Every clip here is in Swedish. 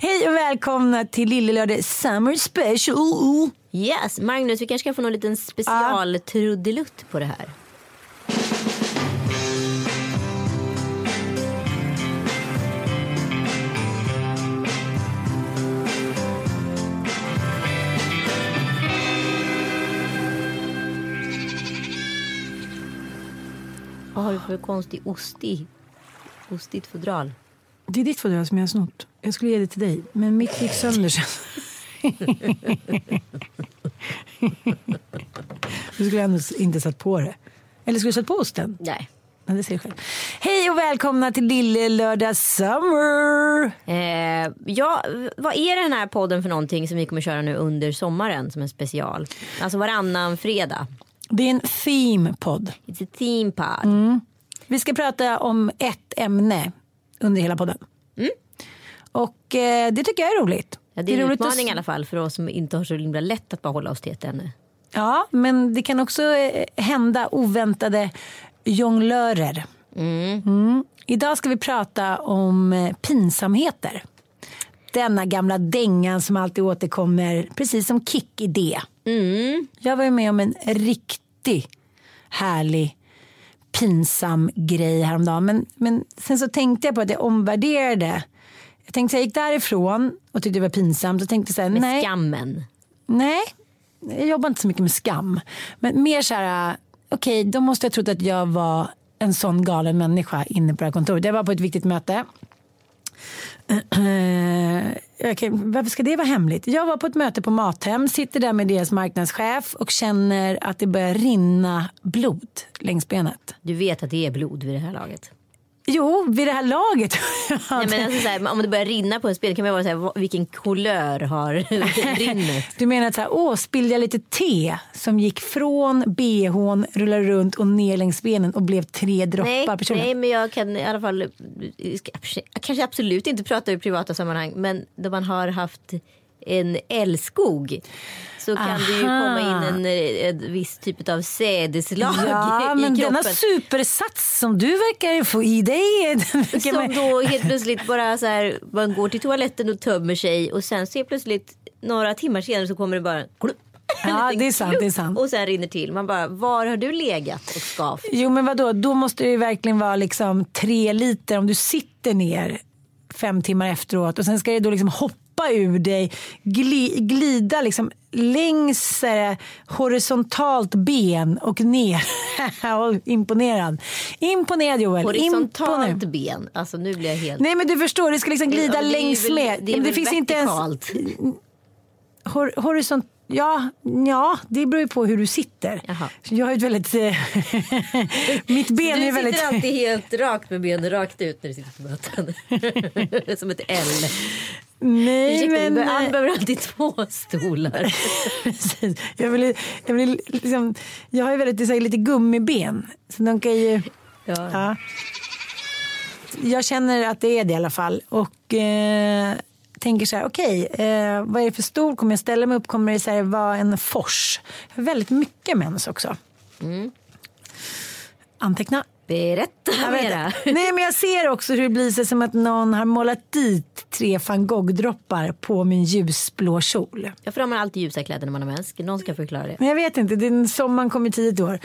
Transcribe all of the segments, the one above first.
Hej och välkomna till Lillelördag Summer Special. Yes, Magnus, vi kanske kan få någon liten specialtrudelutt på det här. Vad har du för konstig ostig, ostigt fodral? Det är ditt fodral som jag har snott. Jag skulle ge det till dig, men mitt gick sönder sen. Du skulle ändå inte satt på det. Eller skulle du satt på osten? Nej. Ja, det ser du själv. Hej och välkomna till Lille Lördag Summer! Eh, ja, vad är den här podden för någonting som vi kommer köra nu under sommaren som en special? Alltså varannan fredag. Det är en theme-podd. It's a theme pod. Vi ska prata om ett ämne under hela podden. Och eh, det tycker jag är roligt. Ja, det är en roligt att utmaning s- i alla fall för oss som inte har så himla lätt att bara hålla oss till ett ämne. Ja, men det kan också eh, hända oväntade jonglörer. Mm. Idag ska vi prata om eh, pinsamheter. Denna gamla dängan som alltid återkommer, precis som kick-idé. Jag var ju med om en riktig härlig pinsam grej häromdagen. Men, men sen så tänkte jag på att jag omvärderade. Jag tänkte jag gick därifrån och tyckte det var pinsamt. Och tänkte så här, Med nej. skammen. Nej, jag jobbar inte så mycket med skam. Men mer så här, okej, då måste jag trott att jag var en sån galen människa inne på det här kontoret. Jag var på ett viktigt möte. okay, varför ska det vara hemligt? Jag var på ett möte på Mathem, sitter där med deras marknadschef och känner att det börjar rinna blod längs benet. Du vet att det är blod vid det här laget. Jo, vid det här laget. Nej, men alltså, så här, om det börjar rinna på en spel kan man vara så här, vilken kulör har rinnet? Du menar att så här, åh, spillde jag lite te som gick från bhn, rullade runt och ner längs benen och blev tre droppar Nej, kjol? nej, men jag kan i alla fall, jag kanske absolut inte prata i privata sammanhang, men då man har haft en älskog så kan det ju Aha. komma in en, en viss typ av sädeslag Ja, i men kroppen. denna supersats som du verkar få i dig. Som man- då helt plötsligt bara så här, man går till toaletten och tömmer sig och sen helt plötsligt några timmar senare så kommer det bara klupp. Ja, det är sant, det är sant. Och sen rinner till. Man bara, var har du legat och skavt? Jo men vadå, då måste det ju verkligen vara liksom tre liter om du sitter ner fem timmar efteråt och sen ska det då liksom hoppa ur dig, gli, glida liksom längs eh, horisontalt ben och ner. Imponerad. Imponerad Joel. Horisontalt Imponerad. ben. Alltså nu blir jag helt... Nej men du förstår, det ska liksom glida Ja, det längs väl- med. Det är väl finns inte ens vertikalt. hor, horisont... Ja, ja, det beror ju på hur du sitter. Jaha. Jag har ju ett väldigt... mitt ben du är väldigt... sitter alltid helt rakt med benen rakt ut när du sitter på möten. Som ett L. Nej, Ursäkta, men... Han behöver alltid två stolar. Jag, vill, jag, vill, liksom, jag har ju väldigt så här, lite gummiben. Så de kan ju... Ja. Ja. Jag känner att det är det i alla fall. Och eh, tänker så här, okej, eh, vad är det för stol? Kommer jag ställa mig upp? Kommer det så här, vara en fors? Jag har väldigt mycket mens också. Anteckna. Berätta mera. Nej men jag ser också hur det blir så som att någon har målat dit tre van Gogh-droppar på min ljusblå kjol. Jag får ha med alltid ljusa kläder när man har mens. Någon ska förklara det. Men jag vet inte, det är en sommaren kommer tidigt år.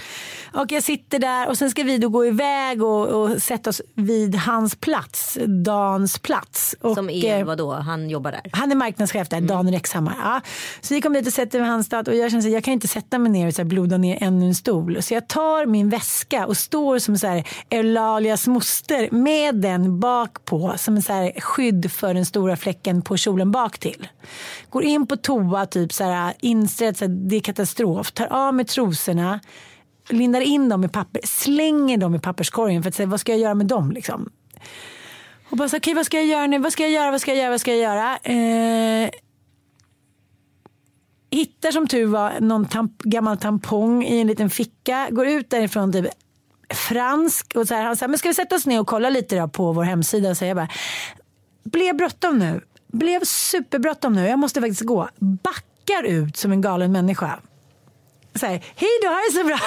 Och jag sitter där och sen ska vi då gå iväg och, och sätta oss vid hans plats, Dans plats. Och, Som är eh, vadå, han jobbar där. Han är marknadschef där, Dan Rexhammar. Ja. Så vi kommer dit och sätter vid hans stad och jag känner att jag kan inte sätta mig ner och så här bloda ner ännu en stol. Så jag tar min väska och står som så här Eulalias moster med den bak på som en så här skydd för den stora fläcken på kjolen bak till. Går in på toa, typ så här inser att det är katastrof. Tar av mig trosorna, lindar in dem i papper, slänger dem i papperskorgen för att säga vad ska jag göra med dem liksom. Och bara så, okej vad ska jag göra nu, vad ska jag göra, vad ska jag göra, vad ska jag göra? Eh, hittar som tur var någon tamp, gammal tampong i en liten ficka, går ut därifrån typ fransk och så här, han sa, men ska vi sätta oss ner och kolla lite då på vår hemsida och jag bara, blev bråttom nu, blev superbråttom nu, jag måste faktiskt gå, backar ut som en galen människa. Så här, hej då, ha det så bra.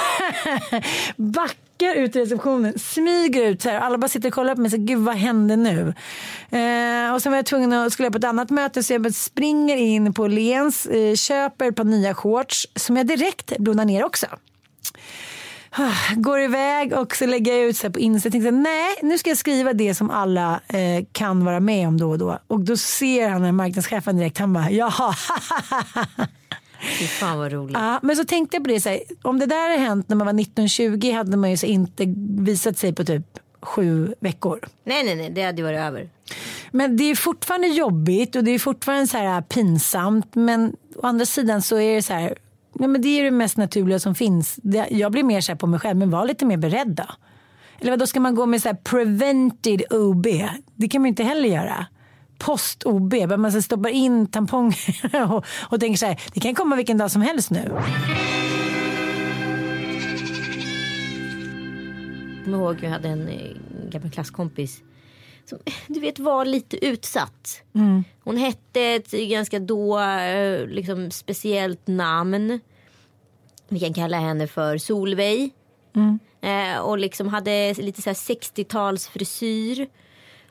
Backar ut i receptionen, smyger ut så här. Alla bara sitter och kollar på mig. Så, Gud vad hände nu? Eh, och sen var jag tvungen att skulle jag på ett annat möte så jag springer in på Lens, eh, köper ett par nya shorts som jag direkt blundar ner också. Går iväg och så lägger jag ut så på Insta. Jag tänkte nej, nu ska jag skriva det som alla eh, kan vara med om då och då. Och då ser han den marknadschefen direkt. Han bara jaha. Fy fan vad roligt. Ja, men så tänkte jag på det, så här, om det där hade hänt när man var 1920 hade man ju så inte visat sig på typ sju veckor. Nej nej nej, det hade ju varit över. Men det är fortfarande jobbigt och det är fortfarande så här pinsamt. Men å andra sidan så är det så här, nej men det är det mest naturliga som finns. Det, jag blir mer så här på mig själv, men var lite mer beredd då. Eller vad då ska man gå med så här prevented OB? Det kan man ju inte heller göra. Post-OB, där man så stoppar in tamponger och, och tänker så här, det kan komma vilken dag som helst nu. Jag kommer ihåg jag hade en eh, gammal klasskompis som du vet var lite utsatt. Hon hette ett ganska då eh, liksom speciellt namn. Vi kan kalla henne för Solveig. Eh, och liksom hade lite så här 60-tals frisyr.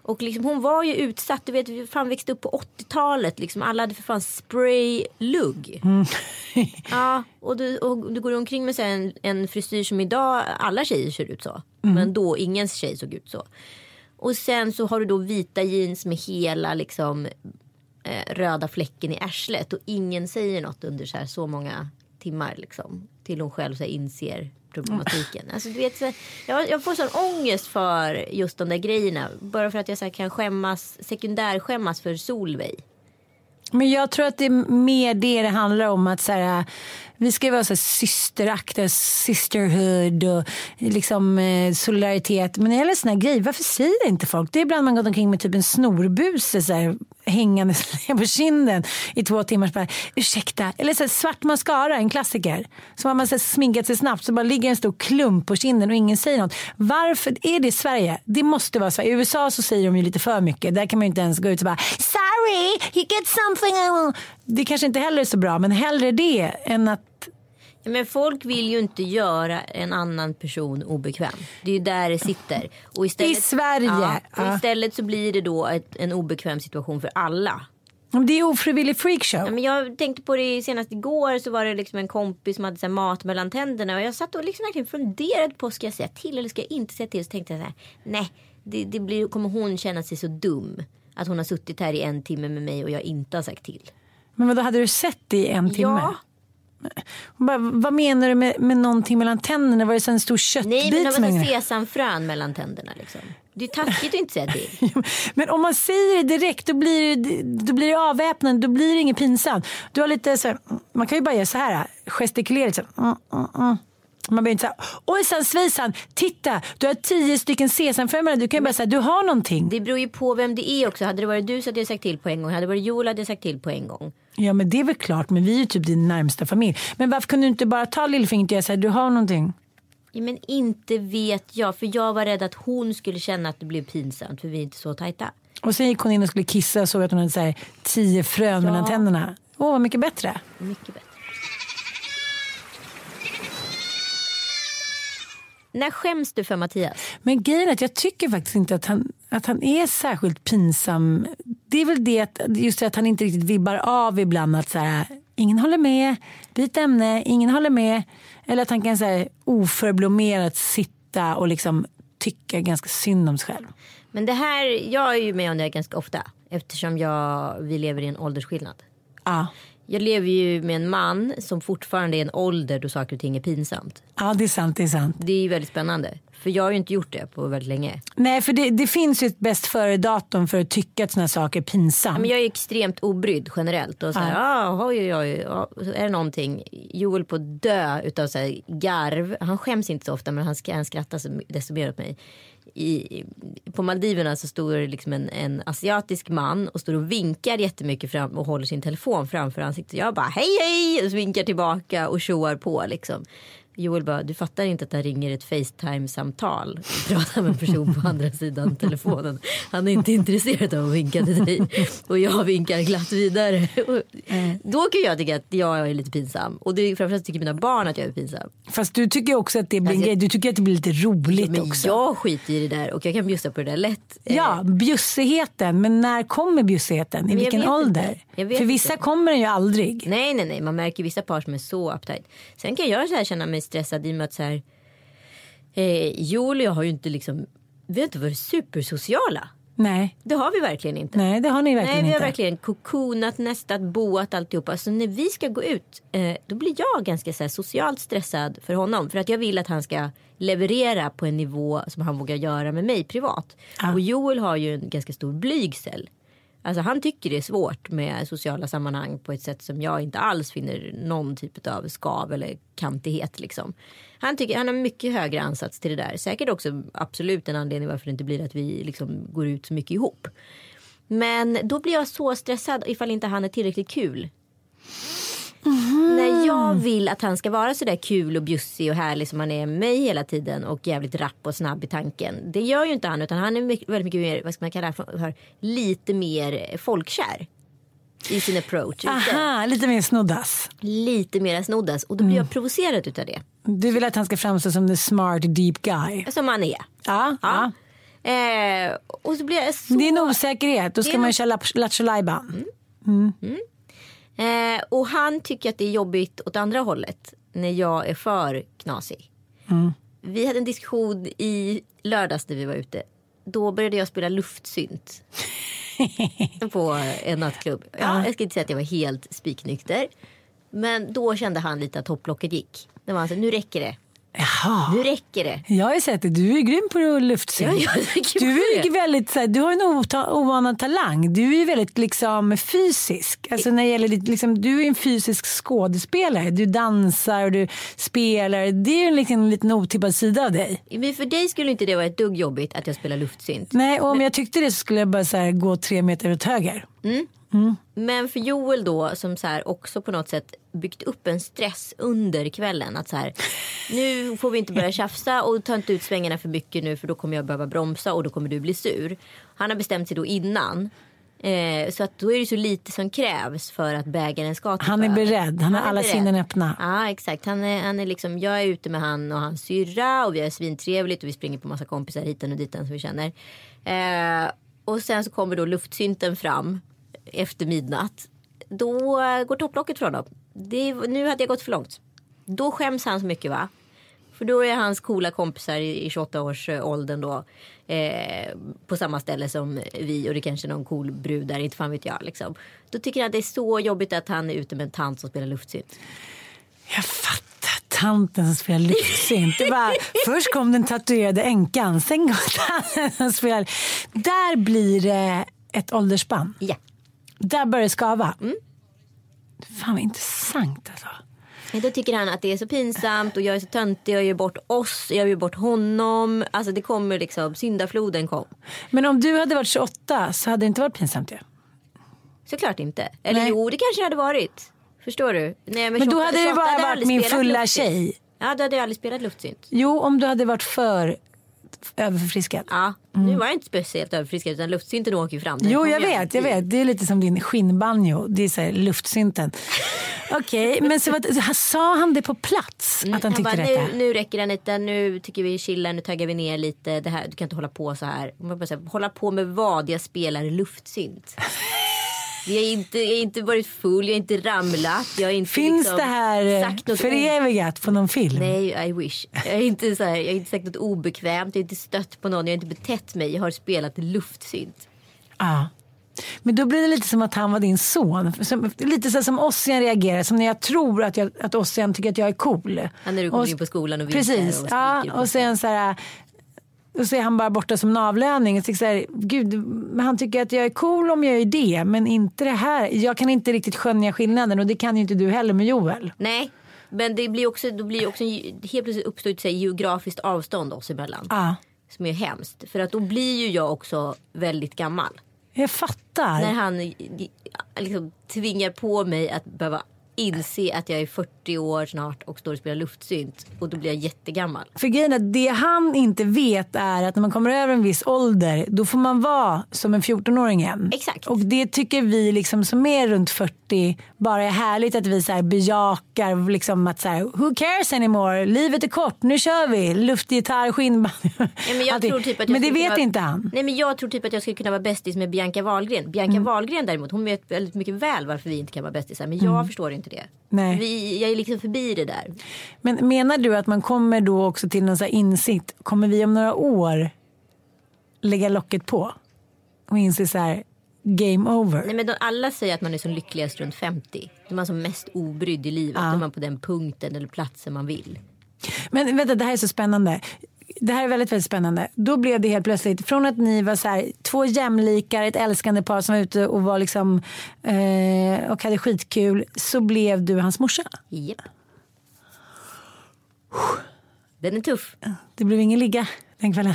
Och liksom hon var ju utsatt, du vet vi fan växte upp på 80-talet. Liksom alla hade för fan spraylugg. Ja, och du, och du går omkring med så en, en frisyr som idag alla tjejer ser ut så. Men då ingens tjej såg ut så. Och sen så har du då vita jeans med hela liksom eh, röda fläcken i arslet och ingen säger något under så här så många timmar liksom. Till hon själv så här inser problematiken. Alltså, du vet, så, här, jag, jag får sån ångest för just de där grejerna. Bara för att jag så här, kan skämmas, sekundärskämmas för Solveig. Men jag tror att det är mer det det handlar om. att så här, Vi ska ju vara så här systeraktiga, sisterhood och liksom eh, solidaritet. Men när det gäller såna här grejer, varför säger inte folk? Det är ibland man gått omkring med typ en snorbuse så här, hängande på kinden i två timmar. Så bara, Ursäkta. Eller så här, svart mascara, en klassiker. Så har man så här, sminkat sig snabbt så bara ligger en stor klump på kinden och ingen säger något. Varför är det Sverige? Det måste vara Sverige. I USA så säger de ju lite för mycket. Där kan man ju inte ens gå ut och bara sorry, you get something. Det kanske inte heller är så bra, men hellre det än att Ja, Men folk vill ju inte göra en annan person obekväm. Det är ju där det sitter. Och istället, I Sverige, Ja, och istället så blir det då ett, en obekväm situation för alla. om det är ofrivillig freakshow. Ja, men jag tänkte på det senast igår så var det liksom en kompis som hade så här mat mellan tänderna och jag satt och liksom verkligen funderade på ska jag säga till eller ska jag inte säga till. Så tänkte jag så här, nej, det, det blir, kommer hon känna sig så dum. Att hon har suttit här i en timme med mig och jag inte har sagt till. Men vad hade du sett det i en timme? Ja, Bara, vad menar du med, med någonting mellan tänderna? Var det så en stor köttbit nej men det var sesamfrön mellan tänderna liksom. Det är taskigt att inte säga till. Men om man säger det direkt då blir det, då blir det avväpnande, då blir det inget pinsamt. Du har lite så här, man kan ju bara göra så här, gestikulera så här, mm, mm, mm. Man behöver inte säga, ojsan svejsan, titta du har tio stycken sesamfrön Du kan ju bara säga, du har någonting. Det beror ju på vem det är också. Hade det varit du så hade jag sagt till på en gång. Hade det varit Joel hade jag sagt till på en gång. Ja men det är väl klart, men vi är ju typ din närmsta familj. Men varför kunde du inte bara ta lillfingret och här, du har någonting? Ja, men inte vet jag. För jag var rädd att hon skulle känna att det blev pinsamt. För vi är inte så tajta. Och sen gick hon in och skulle kissa och såg att hon hade så här, tio frön mellan tänderna. Åh, vad mycket bättre. Mycket bättre. När skäms du för Mattias? Men grejen är att jag tycker faktiskt inte att han, att han är särskilt pinsam. Det är väl det att, just det att han inte riktigt vibbar av ibland att så här, ingen håller med, byt ämne, ingen håller med. Eller att han kan så här, oförblommerat sitta och liksom tycka ganska synd om sig själv. Men det här, jag är ju med om det här ganska ofta. Eftersom jag, vi lever i en åldersskillnad. Ja. Jag lever ju med en man som fortfarande är en ålder då saker och ting är pinsamt. ja, det är sant. Det är sant. Det är ju väldigt spännande. För jag har ju inte gjort det på väldigt länge. Nej, för det, det finns ju ett bäst före-datum för att tycka att såna saker är pinsamt. Men jag är extremt obrydd generellt. Och så här, ah, oj, oj, oj, ja, är det någonting. Joel på dö utav så här garv. Han skäms inte så ofta men han, sk- han skrattar desto mer åt mig. I, på Maldiverna så står det liksom en, en asiatisk man och står och vinkar jättemycket fram och håller sin telefon framför ansiktet. Jag bara hej hej och vinkar tillbaka och tjoar på liksom. Joel bara, du fattar inte att det ringer ett Facetime-samtal. Pratar med en person på andra sidan telefonen. Han är inte intresserad av att vinka till dig. Och jag vinkar glatt vidare. Och Då kan jag tycka att jag är lite pinsam. Och det är framförallt tycker mina barn att jag är pinsam. Fast du tycker också att det blir Alltså. Du tycker att det blir lite roligt Men också. jag skiter i det där och jag kan bjussa på det där lätt. Eh, Ja, bjussigheten. Men när kommer bjussigheten? I vilken ålder? För vissa inte. kommer den ju aldrig. Nej, nej, nej. Man märker vissa par som är så uptight. Sen kan jag så här känna mig stressad i och med att så här. Eh, Joel och jag har ju inte liksom. Vi har inte varit supersociala. Nej, Det har vi verkligen inte. nej det har ni verkligen Nej, vi har inte. verkligen kokonat, nästat, boat alltihopa. Så när vi ska gå ut eh, då blir jag ganska så här, socialt stressad för honom. För att jag vill att han ska leverera på en nivå som han vågar göra med mig privat. Och Joel har ju en ganska stor blygsel. Alltså han tycker det är svårt med sociala sammanhang på ett sätt som jag inte alls finner någon typ av skav eller kantighet liksom. Han, tycker, han har mycket högre ansats till det där. Säkert också absolut en anledning varför det inte blir att vi liksom går ut så mycket ihop. Men då blir jag så stressad ifall inte han är tillräckligt kul. När jag vill att han ska vara sådär kul och bjussig och härlig som han är med mig hela tiden och jävligt rapp och snabb i tanken. Det gör ju inte han utan han är mycket, väldigt mycket mer, vad ska man kalla det för, lite mer folkkär. I sin approach. Aha, lite mer snoddas. Lite mer snoddas och då blir jag provocerad utav det. Du vill att han ska framstå som the smart deep guy. Som han är. Ja, ja. Eh, och så blir jag så... Det är en osäkerhet. Då ska man ju köra Lattjo Lajban. Eh, och han tycker att det är jobbigt åt andra hållet. När jag är för knasig. Vi hade en diskussion i lördags när vi var ute. Då började jag spela luftsynt. på en nattklubb. Ja, jag ska inte säga att jag var helt spiknykter. Men då kände han lite att topplocket gick. Det var alltså, nu räcker det. Jaha. Nu räcker det. Jag har ju sett det. Du är grym på att. Ja, tycker du är det. ju väldigt, så här, du har en ota- oanad talang. Du är väldigt liksom, fysisk. Alltså, när det gäller, liksom, du är en fysisk skådespelare. Du dansar och du spelar. Det är ju en liten, en liten otippad sida av dig. Men för dig skulle inte det vara ett dugg jobbigt att jag spelar luftsynt. Nej, och om jag tyckte det så skulle jag bara så här, gå tre meter åt höger. Men för Joel då som så här också på något sätt byggt upp en stress under kvällen. Att så här, nu får vi inte börja tjafsa och ta inte ut svängarna för mycket nu för då kommer jag behöva bromsa och då kommer du bli sur. Han har bestämt sig då innan. Eh, så att då är det så lite som krävs för att bägaren ska tippa Han är beredd. Han har är alla beredd. sinnen öppna. Ja exakt. Han är, han är liksom, jag är ute med han och hans syrra och vi har svintrevligt och vi springer på massa kompisar hit och dit som vi känner. Eh, och sen så kommer då luftsynten fram efter midnatt. Då går topplocket från dem. Det, nu hade jag gått för långt. Då skäms han så mycket va? För då är hans coola kompisar i, i 28 års eh, åldern då eh, på samma ställe som vi och det kanske är någon cool brud där, inte fan vet jag liksom. Då tycker han att det är så jobbigt att han är ute med en tant som spelar luftsynt. Jag fattar. Tanten som spelar luftsynt. Först kom den tatuerade änkan, sen kom tanten som spelar. Där blir det ett åldersspann. Ja. Där börjar det skava. Mm. Fan vad intressant alltså. Men Då tycker han att det är så pinsamt och jag är så töntig, jag gör bort oss, jag gör bort honom. Alltså det kommer liksom, syndafloden kom. Men om du hade varit 28 så hade det inte varit pinsamt ju. Såklart inte. Eller Nej. jo, det kanske hade varit. Förstår du? Nej, Men då 28 hade det 28 bara varit min fulla luftsynt. tjej. Ja, då hade jag aldrig spelat luftsynt. Jo, om du hade varit för överförfriskad. Ja, nu var jag inte speciellt överfriskad utan luftsynten åker ju fram. Den Jo, jag vet, jag vet. Det är lite som din skinnbanjo. Det är så här, luftsynten. Okej, men så vad, sa han det på plats? Att han Mm, han tyckte bara, detta? nu, nu räcker det Anita, nu tycker vi chillar, nu taggar vi ner lite. Det här, du kan inte hålla på så här hålla på med vad? Jag spelar luftsynt. Jag har inte, jag har inte varit full, jag har inte ramlat. Jag har inte Finns liksom det här sagt något förevigat på någon film? Nej, I wish. Jag har, inte så här, jag har inte sagt något obekvämt, jag har inte stött på någon, jag har inte betett mig. Jag har spelat luftsynt. Ja. Men då blir det lite som att han var din son. Som, lite så som Ossian reagerar. Som när jag tror att, jag, att Ossian tycker att jag är cool. Ja, när du kommer in på skolan och vinkar Precis. och ja, och sen så här. Och så är han bara borta som en avlöning. Tycker så här, Gud, men han tycker att jag är cool om jag är det. Men inte det här. Jag kan inte riktigt skönja skillnaden. Och det kan ju inte du heller med Joel. Nej, men det blir också, då blir också helt plötsligt uppstår ett så geografiskt avstånd oss emellan. Ja, Som är hemskt. För att då blir ju jag också väldigt gammal. jag fattar. När han liksom tvingar på mig att behöva inse att jag är 40 år snart och står och spelar luftsynt. Och då blir jag jättegammal. För grejen är, att det han inte vet är att när man kommer över en viss ålder då får man vara som en 14-åring igen. Exakt. Och det tycker vi liksom som är runt 40 bara är härligt att vi så här bejakar liksom att så här, who cares anymore, livet är kort, nu kör vi, luftgitarr, skinnband. Ja, men jag tror typ att jag men det vet kunna- inte han. Nej men jag tror typ att jag skulle kunna vara bästis med Bianca Wahlgren. Bianca Mm. Wahlgren däremot hon vet väldigt mycket väl varför vi inte kan vara bästisar. Men jag förstår inte det. Nej. Vi, jag är liksom förbi det där. Men menar du att man kommer då också till någon insikt, kommer vi om några år lägga locket på och inse så här, game over? Nej, men de, alla säger att man är som lyckligast runt 50. Då är man som mest obrydd i livet. Då är man på den punkten eller platsen man vill. Men vänta, det här är så spännande. Det här är väldigt, väldigt spännande. Då blev det helt plötsligt, från att ni var så här, två jämlikar, ett älskande par som var ute och var liksom eh, och hade skitkul, så blev du hans morsa. Japp. Den är tuff. Det blev ingen ligga den kvällen.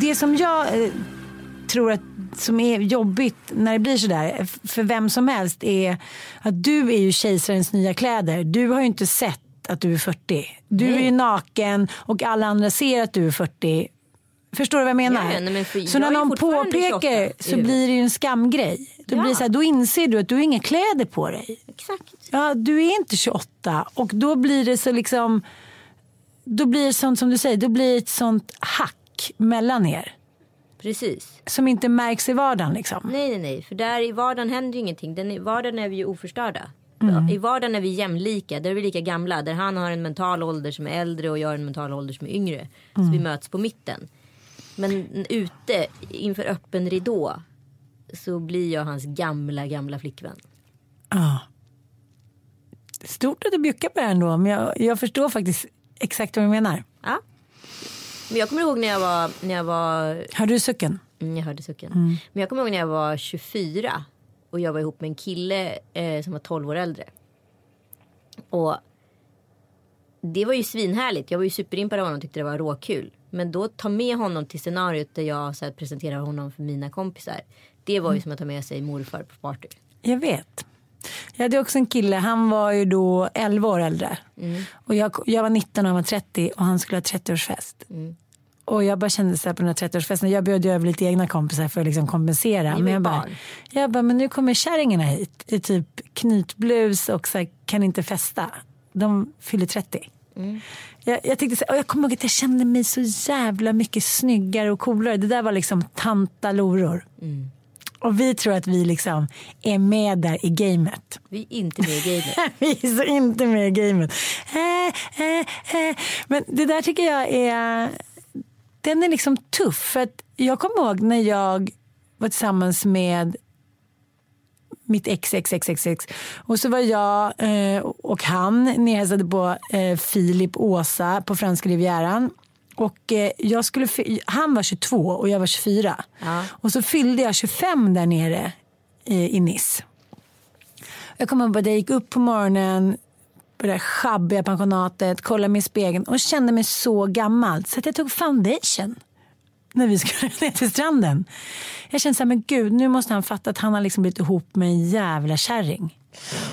Det som jag eh, tror att som är jobbigt när det blir sådär för vem som helst är att du är ju kejsarens nya kläder. Du har ju inte sett att du är 40. Du är ju naken och alla andra ser att du är 40. Förstår du vad jag menar? Ja, nej, men för så när är någon påpekar 28 i så blir det ju en skamgrej. Då, Ja. blir så här, då inser du att du har inga kläder på dig. Exakt. Ja, du är inte 28 och då blir det så liksom då blir det sånt som du säger, då blir det ett sånt hack mellan er Precis. som inte märks i vardagen liksom. Nej, nej, nej. För där i vardagen händer ju ingenting. Den, I vardagen är vi ju oförstörda. Mm. I vardagen är vi jämlika. Där är vi lika gamla. Där han har en mental ålder som är äldre och jag har en mental ålder som är yngre. Så Mm. vi möts på mitten. Men ute inför öppen ridå så blir jag hans gamla, gamla flickvän. Ja. Stort att du bjuckar på det ändå, men jag, jag förstår faktiskt exakt vad du menar. Ja. Men jag kommer ihåg när jag var, när jag var Hör du sucken? Mm, jag hörde sucken. Men jag kommer ihåg när jag var 24 och jag var ihop med en kille eh, som var 12 år äldre. Och det var ju svinhärligt. Jag var ju superimpad av honom och tyckte det var råkul. Men då ta med honom till scenariot där jag så här, presenterar honom för mina kompisar. Det var ju som att ta med sig morfar på party. Jag vet. Jag hade också en kille, han var ju då 11 år äldre. Och jag, jag var 19 och han var 30 och han skulle ha 30-årsfest. Och jag bara kände så här på den här 30-årsfesten, jag bjöd ju över lite egna kompisar för att liksom kompensera. Men jag bara, jag bara, men nu kommer kärringarna hit i typ knytblus och så här, kan inte festa. De fyller 30. Jag, jag, tyckte så, och jag kommer ihåg att jag kände mig så jävla mycket snyggare och coolare. Det där var liksom tantaloror. Och vi tror att vi liksom är med där i gamet. Vi är inte med i gamet. Vi är så inte med i gamet. Eh, eh, eh. Men det där tycker jag är... Den är liksom tuff. För att jag kommer ihåg när jag var tillsammans med mitt ex, ex, ex, ex, ex. Och så var jag eh, och han nerhälsade på eh, Filip Åsa på franska rivieran. Och eh, jag skulle, han var 22 och jag var 24. Ja. Och så fyllde jag 25 där nere i, i Nice. Jag kommer ihåg att jag gick upp på morgonen på det där schabbiga pensionatet, kollade mig i spegeln och kände mig så gammal så att jag tog foundation när vi skulle ner till stranden. Jag kände så här, men gud, nu måste han fatta att han har liksom blivit ihop med en jävla kärring.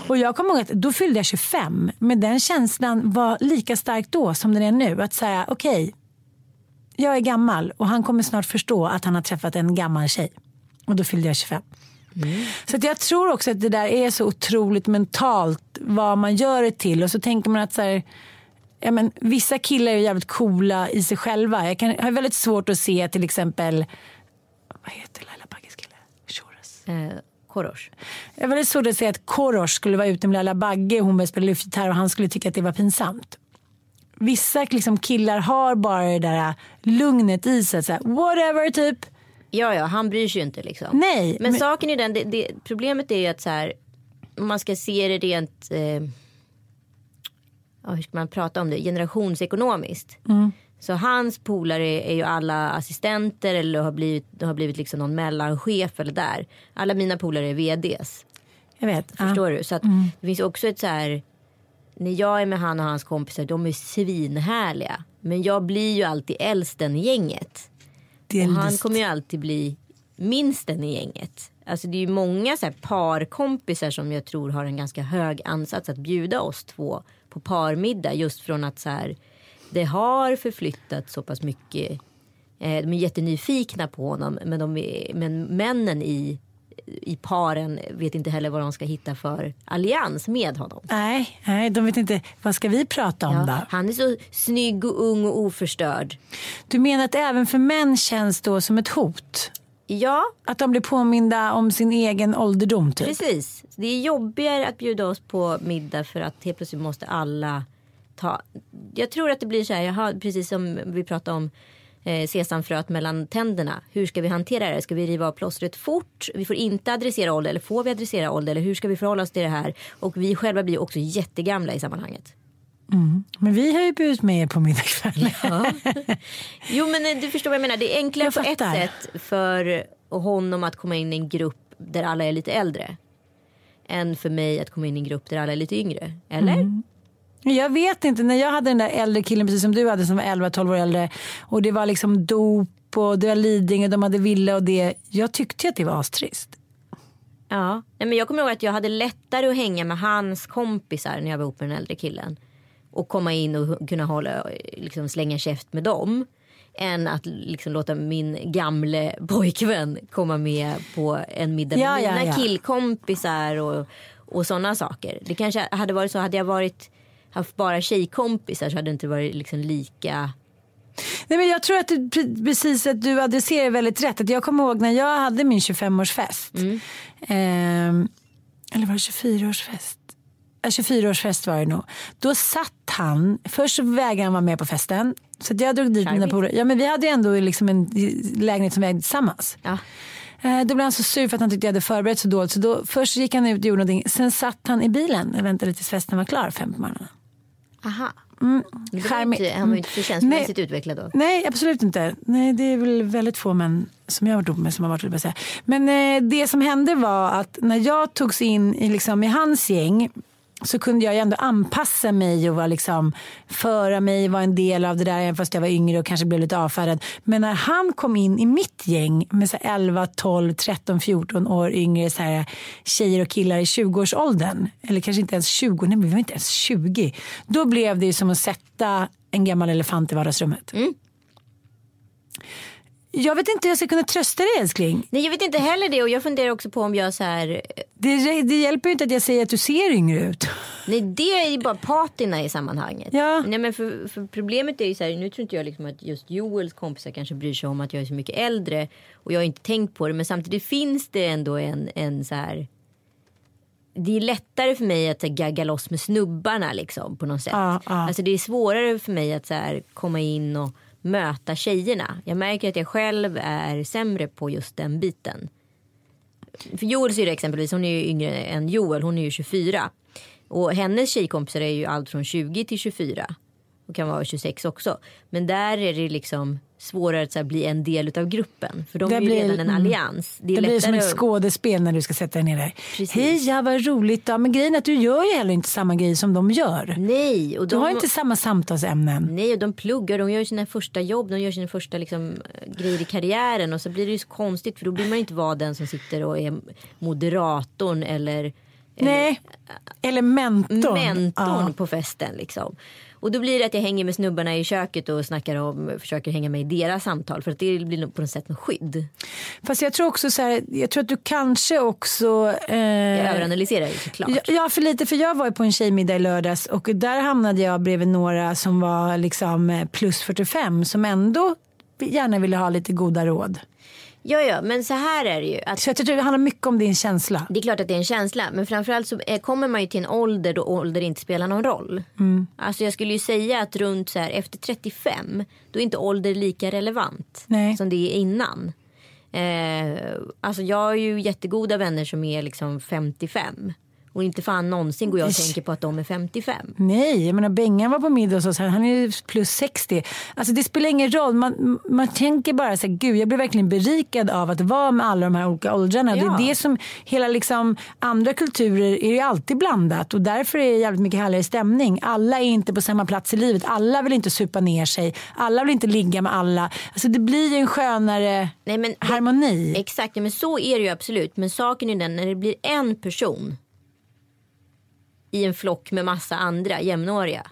Och jag kommer ihåg att då fyllde jag 25, men den känslan var lika stark då som den är nu. Att säga, okej, jag är gammal och han kommer snart förstå att han har träffat en gammal tjej. Och då fyllde jag 25. Så att jag tror också att det där är så otroligt mentalt vad man gör det till. Och så tänker man att så här, ja, men, vissa killar är jävligt coola i sig själva. Jag kan, har väldigt svårt att se till exempel, vad heter Laila Bagges kille? Shores. Eh, Korosh. Jag har väldigt svårt att se att Korosh skulle vara ute med Laila Bagge och hon började spela luftgitarr och han skulle tycka att det var pinsamt. Vissa liksom, killar har bara det där lugnet i sig. Så här, whatever typ. Ja, ja, han bryr sig ju inte liksom. Nej, Men, men- saken är den, det, det, problemet är ju att så här, man ska se det rent, eh, ja, hur ska man prata om det, generationsekonomiskt. Mm. Så hans polare är ju alla assistenter eller har blivit, har blivit liksom någon mellanchef eller där. Alla mina polare är vds. Jag vet. ja. Förstår du? Så att det finns också ett så här. När jag är med han och hans kompisar, de är svinhärliga. Men jag blir ju alltid äldsten i gänget. Och han kommer ju alltid bli minsten i gänget. Alltså det är ju många så parkompisar som jag tror har en ganska hög ansats att bjuda oss två på parmiddag. Just från att så här, det har förflyttat så pass mycket. Eh, de är jättenyfikna på honom. Men, de är, men männen i, i paren vet inte heller vad de ska hitta för allians med honom. Nej, nej, de vet inte. Vad ska vi prata om Ja, då? han är så snygg och ung och oförstörd. Du menar att även för män känns då som ett hot? Ja, Att de blir påminda om sin egen ålderdom typ? Precis. Det är jobbigare att bjuda oss på middag för att helt plötsligt måste alla ta. Jag tror att det blir så här, jaha, precis som vi pratade om eh, sesamfröet mellan tänderna. Hur ska vi hantera det? Ska vi riva av plåstret fort? Vi får inte adressera ålder eller får vi adressera ålder? Eller hur ska vi förhålla oss till det här? Och vi själva blir också jättegamla i sammanhanget. Men vi har ju bjudit med er på middag ikväll. Jo men eh, du förstår vad jag menar. Det är enklare på ett sätt för honom att komma in i en grupp där alla är lite äldre. Än för mig att komma in i en grupp där alla är lite yngre. Eller? Mm. Jag vet inte, när jag hade den där äldre killen precis som du hade som var 11-12 år äldre och det var liksom dop och det var Lidingö och de hade villa och det. Jag tyckte att det var astrist. Ja, men jag kommer ihåg att jag hade lättare att hänga med hans kompisar när jag var ihop med den äldre killen. Och komma in och kunna hålla, liksom slänga käft med dem. Än att liksom låta min gamle pojkvän komma med på en middag med Ja, ja, mina ja. killkompisar och, och sådana saker. Det kanske hade varit så, hade jag varit haft bara tjejkompisar så hade det inte varit liksom lika Nej, men jag tror att du, pre- precis att du adresserar väldigt rätt. Att jag kommer ihåg när jag hade min 25-årsfest. Ehm, eller var det 24-årsfest? Ja, 24-årsfest var det nog. Då satt han, först vägrade han vara med på festen. Så jag drog dit mina polare. Ja men vi hade ju ändå liksom en lägenhet som vi ägde tillsammans. Ja. Eh, Då blev han så sur för att han tyckte jag hade förberett så dåligt. Så då, först gick han ut och gjorde någonting. Sen satt han i bilen och väntade tills festen var klar fem på morgonen. Aha. Charmigt. inte, han var ju inte Mm. förtjänstmässigt utvecklad då. Nej, absolut inte. Nej, det är väl väldigt få män som jag har varit ihop med som har varit det. Säga. Men eh, det som hände var att när jag togs in i, liksom, i hans gäng så kunde jag ju ändå anpassa mig och vara liksom, föra mig, vara en del av det där även fast jag var yngre och kanske blev lite avfärdad. Men när han kom in i mitt gäng med så 11, 12, 13, 14 år yngre så här, tjejer och killar i 20-årsåldern, eller kanske inte ens 20, nej vi var inte ens 20. Då blev det ju som att sätta en gammal elefant i vardagsrummet. Mm. Jag vet inte hur jag ska kunna trösta dig älskling. Nej jag vet inte heller det och jag funderar också på om jag så här Det, det hjälper ju inte att jag säger att du ser yngre ut. Nej det är ju bara patina i sammanhanget. Ja. Nej, men för, för problemet är ju så här, nu tror inte jag liksom att just Joels kompisar kanske bryr sig om att jag är så mycket äldre. Och jag har inte tänkt på det men samtidigt finns det ändå en, en så här. Det är lättare för mig att gagga loss med snubbarna liksom på något sätt. Ja, ja. Alltså det är svårare för mig att så här, komma in och möta tjejerna. Jag märker att jag själv är sämre på just den biten. För Joel syrra exempelvis, hon är ju yngre än Joel, hon är ju 24. Och hennes tjejkompisar är ju allt från 20 till 24. Och kan vara 26 också. Men där är det liksom svårare att här, bli en del av gruppen. För de Det är ju blir- redan en mm. allians. Det Det blir som ett skådespel när du ska sätta dig ner där. Precis. Hej, ja, vad roligt. då. Men grejen är att du gör ju heller inte samma grej som de gör. Nej, och Du de, har inte samma samtalsämnen. nej, och de pluggar, de gör sina första jobb, de gör sina första liksom, grejer i karriären. Och så blir det ju så konstigt för då blir man ju inte vara den som sitter och är moderatorn eller Nej, eller mentorn. mentorn Ja. på festen. Liksom. Och då blir det att jag hänger med snubbarna i köket och snackar om, försöker hänga med i deras samtal. För att det blir på något sätt en skydd. Fast jag tror också så här, jag tror att du kanske också... Eh, jag överanalyserar ju såklart. Ja, ja, för lite, för jag var ju på en tjejmiddag i lördags och där hamnade jag bredvid några som var liksom eh, plus 45 som ändå gärna ville ha lite goda råd. Ja, ja, men så här är det ju. Att Så jag tror det handlar mycket om din känsla. det är klart att det är en känsla. Men framförallt så är- kommer man ju till en ålder då ålder inte spelar någon roll. Mm. Alltså jag skulle ju säga att runt så här efter 35 då är inte ålder lika relevant Nej. som det är innan. Eh, alltså jag har ju jättegoda vänner som är liksom 55. Och inte fan någonsin går jag och tänker på att de är 55. Nej, jag menar Bengan var på middag hos oss, han är plus 60. Alltså det spelar ingen roll, man, man tänker bara så här, gud jag blir verkligen berikad av att vara med alla de här olika åldrarna. Ja. Det är det som, hela liksom, andra kulturer är ju alltid blandat och därför är det jävligt mycket härligare stämning. Alla är inte på samma plats i livet, alla vill inte supa ner sig, alla vill inte ligga med alla. Alltså det blir ju en skönare Nej, men det- harmoni. Exakt, ja, men så är det ju absolut. Men saken är den när det blir en person i en flock med massa andra jämnåriga.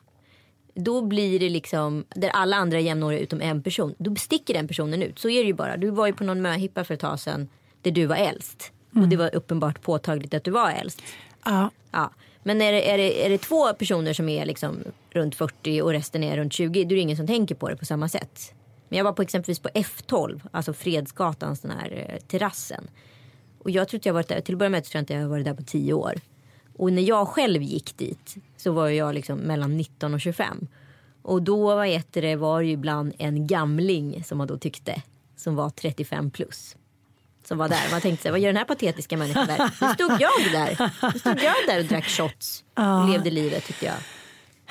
Då blir det liksom, där alla andra är jämnåriga utom en person. Då sticker den personen ut. Så är det ju bara. Du var ju på någon möhippa för ett tag sedan där du var äldst. Och det var uppenbart påtagligt att du var äldst. Ja. Ja. Men är det, är, det, är det två personer som är liksom runt 40 och resten är runt 20 då är det ingen som tänker på det på samma sätt. Men jag var på exempelvis på F12, alltså Fredsgatans den här eh, terrassen. Och jag tror att jag varit där, till att börja med tror jag inte jag har varit där på 10 år. Och när jag själv gick dit så var jag liksom mellan 19 och 25. Och då vad heter det, var det ju ibland en gamling som man då tyckte som var 35 plus. Som var där. Man tänkte sig, vad gör den här patetiska människan där? Nu stod jag där. Nu stod jag där och drack shots. Och levde livet tyckte jag.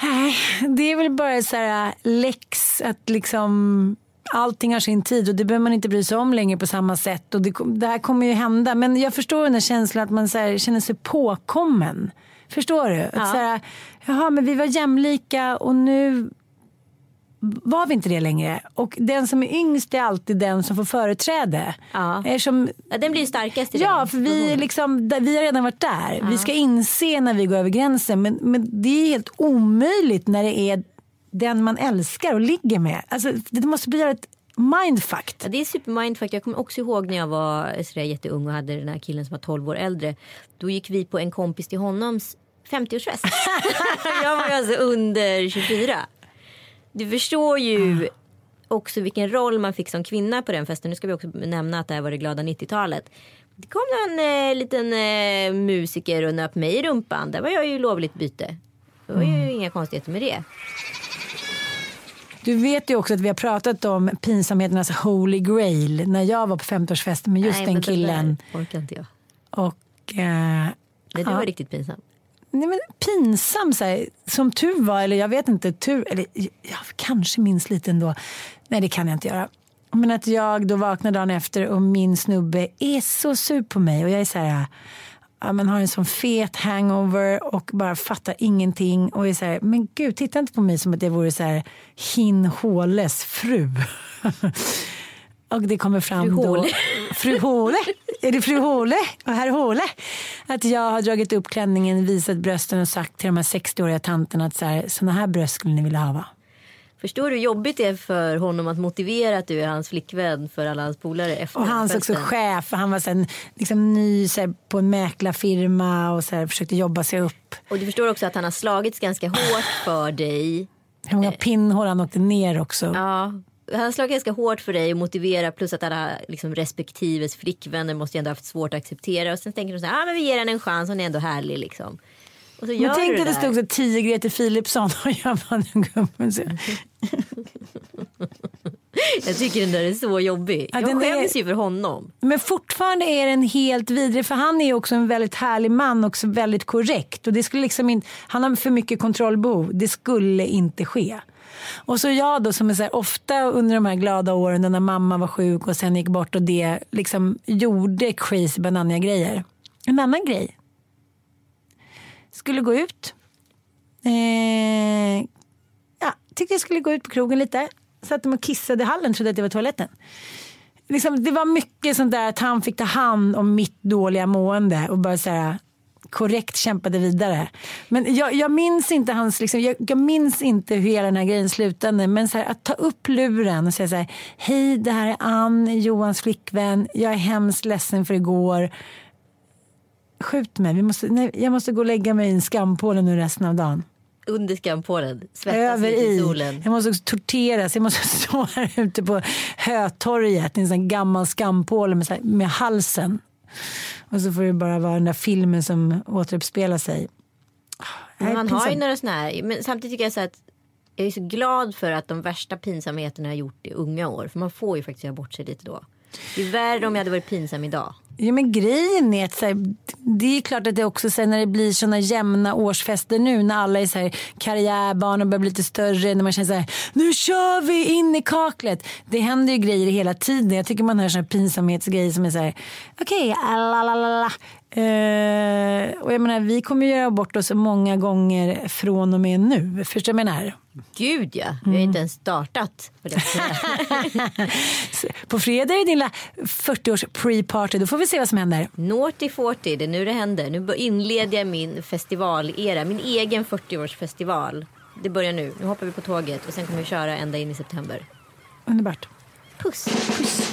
Nej, det är väl bara så här läx att liksom allting har sin tid och det behöver man inte bry sig om längre på samma sätt. Och det, det här kommer ju hända. Men jag förstår den här känslan att man så här, känner sig påkommen. Förstår du? Att Ja. så här, jaha, men vi var jämlika och nu var vi inte det längre. Och den som är yngst är alltid den som får företräde. Ja. Eftersom Ja, den blir starkast i Ja, den för vi, liksom, vi har redan varit där. Vi ska inse när vi går över gränsen. Men, men det är helt omöjligt när det är den man älskar och ligger med. Alltså, det måste bli ett mindfuck. Ja, det är supermindfuck. Jag kommer också ihåg när jag var sådär jätteung och hade den här killen som var 12 år äldre. Då gick vi på en kompis till honoms 50-årsfest. jag var alltså under 24. Du förstår ju också vilken roll man fick som kvinna på den festen. Nu ska vi också nämna att det här var det glada 90-talet. Det kom en eh, liten eh, musiker och nöp mig i rumpan. Där var jag ju lovligt byte. Det var ju inga konstigheter med det. Du vet ju också att vi har pratat om pinsamheternas holy grail när jag var på 50-årsfesten med just Nej, den det killen. där orkar inte jag. Och, eh, Nej, Ja. var riktigt pinsam. nej, men pinsam, så här, som tur var, eller jag vet inte, tur, eller jag kanske minns lite ändå. Nej, det kan jag inte göra. Men att jag då vaknar dagen efter och min snubbe är så sur på mig och jag är så här, ja, men har en sån fet hangover och bara fattar ingenting och är så här, men gud, titta inte på mig som att jag vore så här Hin Håles fru. Och det kommer fram Fru då. Håle. Fru Håle. Är det fru Håle och herr Håle? Att jag har dragit upp klänningen, visat brösten och sagt till de här 60-åriga tanterna att så här, såna här bröst skulle ni vilja ha va? Förstår du hur jobbigt det är för honom att motivera att du är hans flickvän för alla hans polare efter Och hans också festen? chef, han var sen, liksom ny här, på en mäklarfirma och så här, försökte jobba sig upp. Och du förstår också att han har slagits ganska hårt för dig. Hur många pinnhål han åkte ner också. Ja, han slagit ganska hårt för dig och motivera plus att alla liksom, respektives flickvänner måste ju ändå haft svårt att acceptera. Och sen tänker de så här, ah, men vi ger henne en chans, hon är ändå härlig liksom. Och så gör Men tänk du att det stod så 10 Grete Philipsson och jag var den gubben. Så- Jag tycker den där är så jobbig. Ja, jag den är- skäms ju för honom. Men fortfarande är den helt vidrig för han är ju också en väldigt härlig man och väldigt korrekt. Och det skulle liksom inte, han har för mycket kontrollbehov. Det skulle inte ske. Och så jag då som är så här, ofta under de här glada åren när mamma var sjuk och sen gick bort och det liksom gjorde crazy banana grejer. En annan grej. Skulle gå ut. Eh, ja, tyckte jag skulle gå ut på krogen lite. Satt och kissade i hallen, trodde att det var toaletten liksom, det var mycket sånt där att han fick ta hand om mitt dåliga mående och bara säga korrekt kämpade vidare. Men jag, jag minns inte hans, liksom, jag, jag, minns inte hur hela den här grejen slutade. Men så här, att ta upp luren och säga så här, hej det här är Ann, Johans flickvän, jag är hemskt ledsen för igår. Skjut mig, Vi måste, nej, jag måste gå och lägga mig i en skampåle nu resten av dagen under skampålen, svettas Över i solen. Jag måste också torteras, jag måste stå här ute på Hötorget i en sån gammal skampåle med, med halsen. Och så får det bara vara den där filmen som återuppspelar sig. Men man har ju några sådana här, men samtidigt tycker jag så att jag är så glad för att de värsta pinsamheterna har gjort i unga år. För man får ju faktiskt göra bort sig lite då. Det är värre om jag hade varit pinsam idag. Ja, men grejen är att så här, det är klart att det också så här, när det blir såna jämna årsfester nu när alla är så här, karriärbarn och börjar bli lite större. När man känner så här, nu kör vi in i kaklet. Det händer ju grejer hela tiden. Jag tycker man hör såna pinsamhetsgrejer som är så här, okej, okay, Uh, eh, och jag menar, vi kommer göra bort oss många gånger från och med nu. Förstår du vad jag menar? Gud ja, vi har inte ens startat. på fredag är det din 40-års pre-party. Då får vi se vad som händer. Naughty 40, det är nu det händer. Nu inleder jag min festivalera. Min egen 40-årsfestival. Det börjar nu. Nu hoppar vi på tåget och sen kommer vi köra ända in i september. Underbart. Puss. Puss.